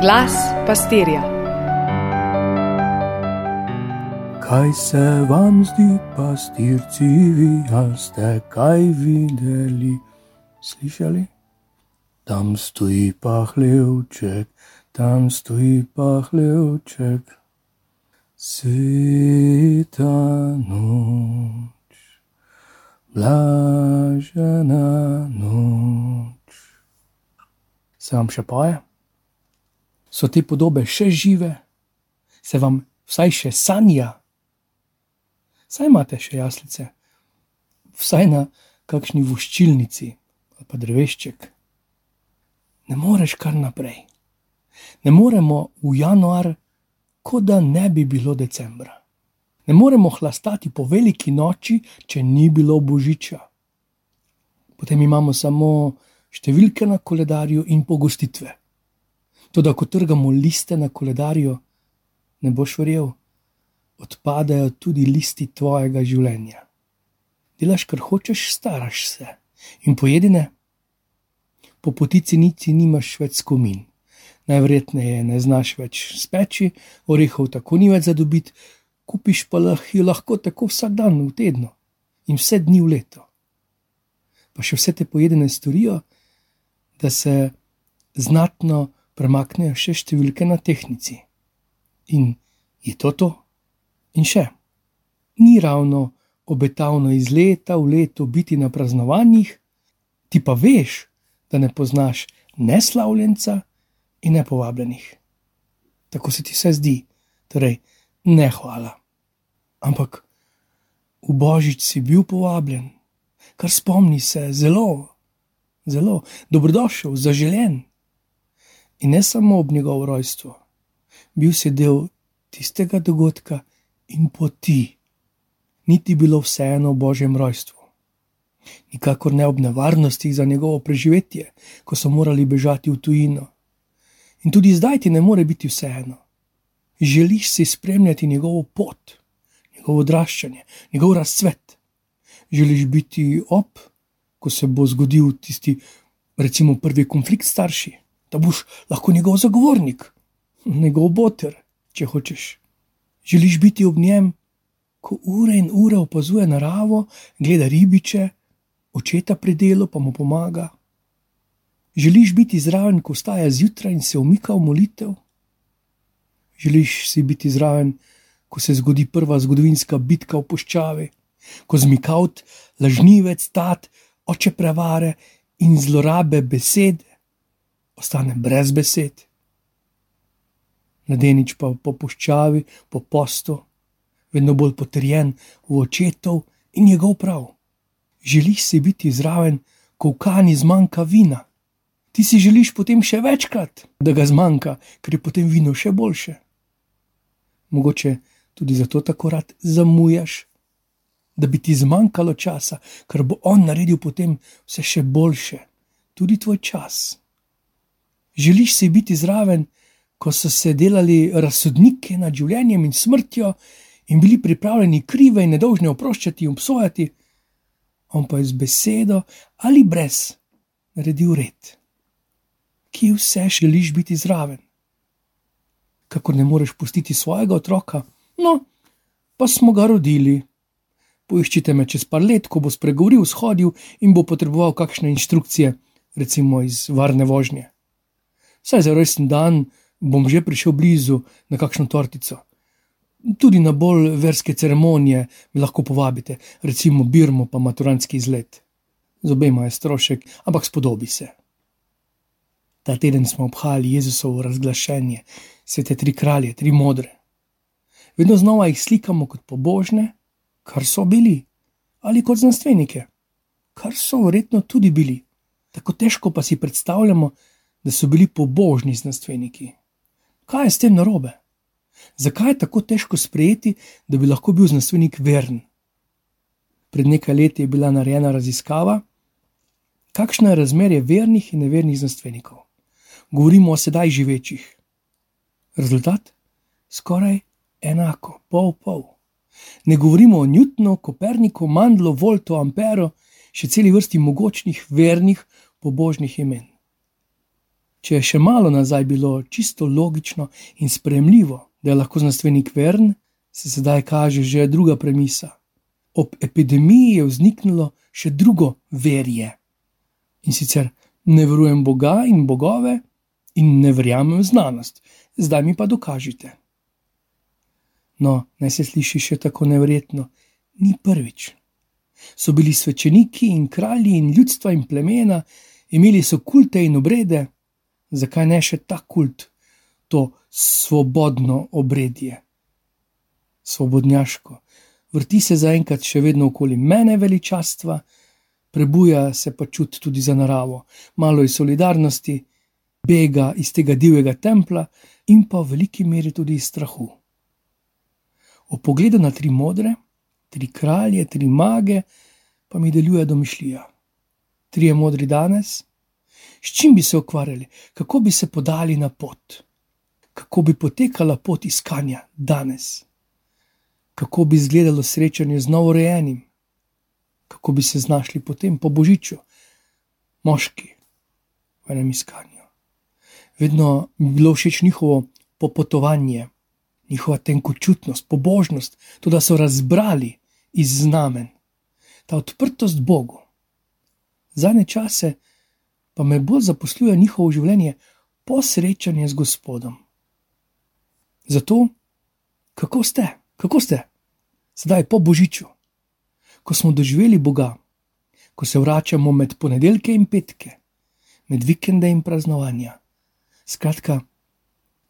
Glas pastirja. Kaj se vam zdi, pastirci, vi ste kaj videli, slišali? Tam stoji pahlevček, tam stoji pahlevček. Sveta noč, blažena noč. Se vam še poje? So te podobe še žive, se vam vsaj še sanja? Saj imate še jaslice, vsaj na kakšni voščilnici ali pa drevešček. Ne moreš kar naprej. Ne moremo v januar, kot da ne bi bilo decembra. Ne moremo hlastati po veliki noči, če ni bilo božiča. Potem imamo samo številke na koledarju in pogostitve. Tudi, ko trgamo liste na koledarju, ne boš verjel, odpadajo tudi listi tvojega življenja. Delaš, kar hočeš, staraš se in pojedine. Po potici niti nimaš več skomin, najverjetneje ne znaš več speči, orehov tako ni več za dobiti, kupiš pa jih lahko tako vsak dan v tednu in vse dni v leto. Pa še vse te pojedene storijo, da se znatno premaknejo še številke na tehnici. In je to to? In še, ni ravno obetavno iz leta v leto biti na praznovanjih, ti pa veš, da ne poznaš ne slavljenca in ne povabljenih. Tako se ti vse zdi, torej ne hvala. Ampak v božič si bil povabljen, kar spomni se zelo, zelo dobrodošel, zaželen in ne samo ob njegovo rojstvo, bil si del tistega dogodka in poti, niti bilo vseeno o božjem rojstvu. Nikakor ne ob nevarnostih za njegovo preživetje, ko so morali bežati v tujino. In tudi zdaj ti ne more biti vseeno. Želiš si spremljati njegovo pot, njegovo odraščanje, njegov razcvet. Želiš biti op, ko se bo zgodil tisti, recimo, prvi konflikt s starši da boš lahko njegov zagovornik, njegov boter, če hočeš. Želiš biti ob njem, ko ure in ure opazuje naravo, gleda ribiče, očeta pri delu pa mu pomaga. Želiš biti zraven, ko vstaja zjutraj in se umika v molitev. Želiš si biti zraven, ko se zgodi prva zgodovinska bitka v puščavi, ko zmikaut, lažnivec, tat, oče prevare in zlorabe besede ostane brez besed. Mladenič pa po puščavi, po postu, vedno bolj potrjen v očetov in njegov prav. Želiš si biti zraven, ko v kani zmanjka vina. Ti si želiš potem še večkrat, da ga zmanjka, ker je potem vino še boljše. Mogoče tudi zato tako rad zamujaš, da bi ti zmanjkalo časa, ker bo on naredil potem vse še boljše, tudi tvoj čas. Želiš si biti zraven, ko so se delali razsodniki nad življenjem in smrtjo in bili pripravljeni krive in nedolžne oproščati in obsojati, on pa je z besedo ali brez naredil red. Kje vse želiš biti zraven? Kako ne moreš pustiti svojega otroka? No, pa smo ga rodili. Poiščite me čez par let, ko bo spregovoril, shodil in bo potreboval kakšne inštrukcije, recimo iz varne vožnje saj za rojsten dan bom že prišel blizu na kakšno tortico. Tudi na bolj verske ceremonije me lahko povabite, recimo Birmo pa maturantski izlet. Z obema je strošek, ampak spodobi se. Ta teden smo obhajali Jezusovo razglašenje, vse te tri kralje, tri modre. Vedno znova jih slikamo kot pobožne, kar so bili, ali kot znanstvenike, kar so verjetno tudi bili. Tako težko pa si predstavljamo, da so bili pobožni znanstveniki. Kaj je s tem narobe? Zakaj je tako težko sprejeti, da bi lahko bil znanstvenik veren? Pred nekaj leti je bila narejena raziskava, kakšno je razmerje vernih in nevernih znanstvenikov. Govorimo o sedaj živečih. Rezultat? Skoraj enako, pol pol. Ne govorimo o Newtonu, Koperniku, Mandlu, Voltu, Amperu, še celi vrsti mogočnih, vernih, pobožnih imen. Če je še malo nazaj bilo čisto logično in sprejemljivo, da je lahko znanstvenik vern, se sedaj kaže že druga premisa. Ob epidemiji je vzniknilo še drugo verje. In sicer ne verujem Boga in bogove, in ne verjamem v znanost, zdaj mi pa dokažite. No, naj se sliši še tako nevrjetno, ni prvič. So bili svečeniki in kralji in ljudstva in plemena, imeli so kulte in obrede, zakaj ne še ta kult, to svobodno obredje, svobodnjaško. Vrti se zaenkrat še vedno okoli mene veličastva, prebuja se pa čut tudi za naravo, malo iz solidarnosti, bega iz tega divjega templa in pa v veliki meri tudi iz strahu. O pogledu na tri modre, tri kralje, tri mage, pa mi deluje domišljija. Trije modri danes, s čim bi se ukvarjali, kako bi se podali na pot, kako bi potekala pot iskanja danes, kako bi izgledalo srečanje z novorojenim, kako bi se znašli potem po božiču, moški v enem iskanju. Vedno mi je bilo všeč njihovo popotovanje, njihova tenkočutnost, pobožnost, to, da so razbrali iz znamen, ta odprtost Bogu. Zadnje čase pa me bolj zaposluje njihovo življenje po srečanju z Gospodom. Zato, kako ste, kako ste, zdaj po božiču ko smo doživeli Boga, ko se vračamo med ponedeljke in petke, med vikende in praznovanja. Skratka,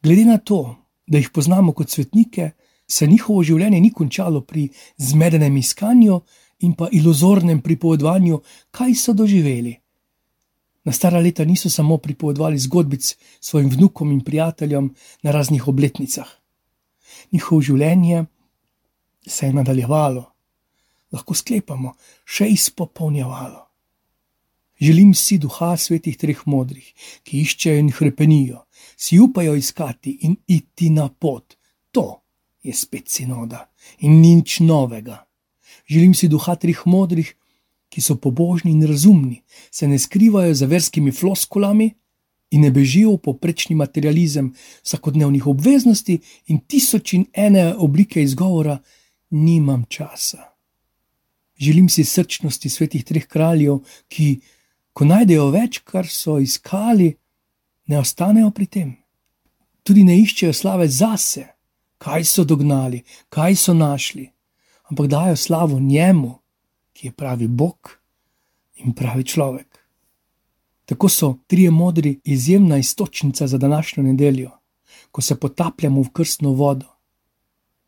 glede na to, da jih poznamo kot svetnike, se njihovo življenje ni končalo pri zmedenem iskanju in pa iluzornem pripovedovanju, kaj so doživeli. Na stara leta niso samo pripovedovali zgodbic svojim vnukom in prijateljem na raznih obletnicah. Njihovo življenje se je nadaljevalo lahko sklepamo, še izpopolnjevalo. Želim si duha svetih treh modrih, ki iščejo in hrepenijo, si upajo iskati in iti na pot. To je spet sinoda in nič novega. Želim si duha treh modrih, ki so pobožni in razumni, se ne skrivajo za verskimi floskulami in ne bežijo v poprečni materializem vsakodnevnih obveznosti in tisoč in ene oblike izgovora: nimam časa. Želim si srčnosti svetih treh kraljev, ki, ko najdejo več, kar so iskali, ne ostanejo pri tem. Tudi ne iščejo slave zase, kaj so dognali, kaj so našli, ampak dajo slavo njemu, ki je pravi Bog in pravi človek. Tako so trije modri izjemna istočnica za današnjo nedeljo, ko se potapljamo v krstno vodo.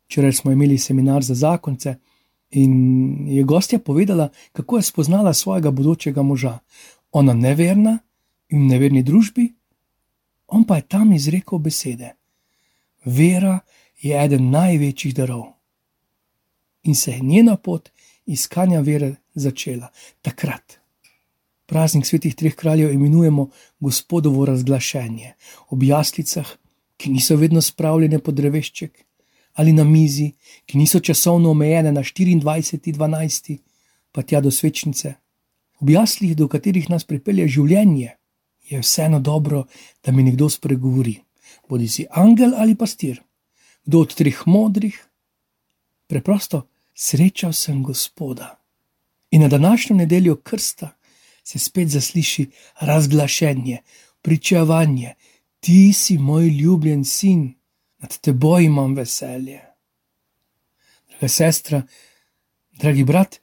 Včeraj smo imeli seminar za zakonce. In je gostja povedala, kako je spoznala svojega bodočega moža. Ona neverna in v neverni družbi, on pa je tam izrekel besede: Vera je eden največjih darov. In se je njena pot iskanja vere začela takrat. Praznik svetih treh kraljev imenujemo Gospodovo razglašenje ob jaslicah, ki niso vedno spravljene pod drevešček ali na mizi, ki niso časovno omejene na 24.12., pa tja do svečnice. V jaslih, do katerih nas pripelje življenje, je vseeno dobro, da mi nekdo spregovori, bodi si angel ali pastir, kdo od treh modrih. Preprosto srečal sem Gospoda. In na današnjo nedeljo krsta se spet zasliši razglašenje, pričevanje: Ti si moj ljubljen sin nad teboj imam veselje. Draga sestra, dragi brat,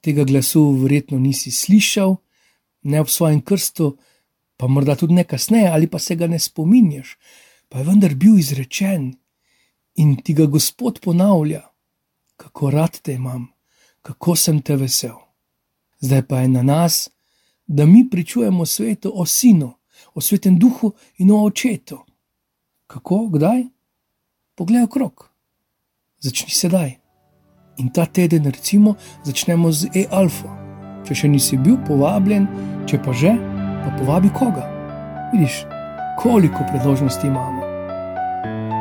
tega glasu verjetno nisi slišal, ne ob svojem krstu, pa morda tudi ne kasneje, ali pa se ga ne spominješ, pa je vendar bil izrečen in ti ga Gospod ponavlja, kako rad te imam, kako sem te vesel. Zdaj pa je na nas, da mi pričujemo svetu o sinu, o svetem duhu in o očetu. Kako, kdaj? Poglej okrog, začni sedaj. In ta teden, recimo, začnemo z E-Alfa. Če še nisi bil povabljen, če pa že, pa povabi koga. Vidiš, koliko predložnosti imamo.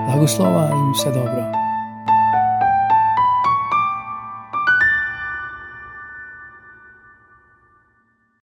Blagoslova in vse dobro.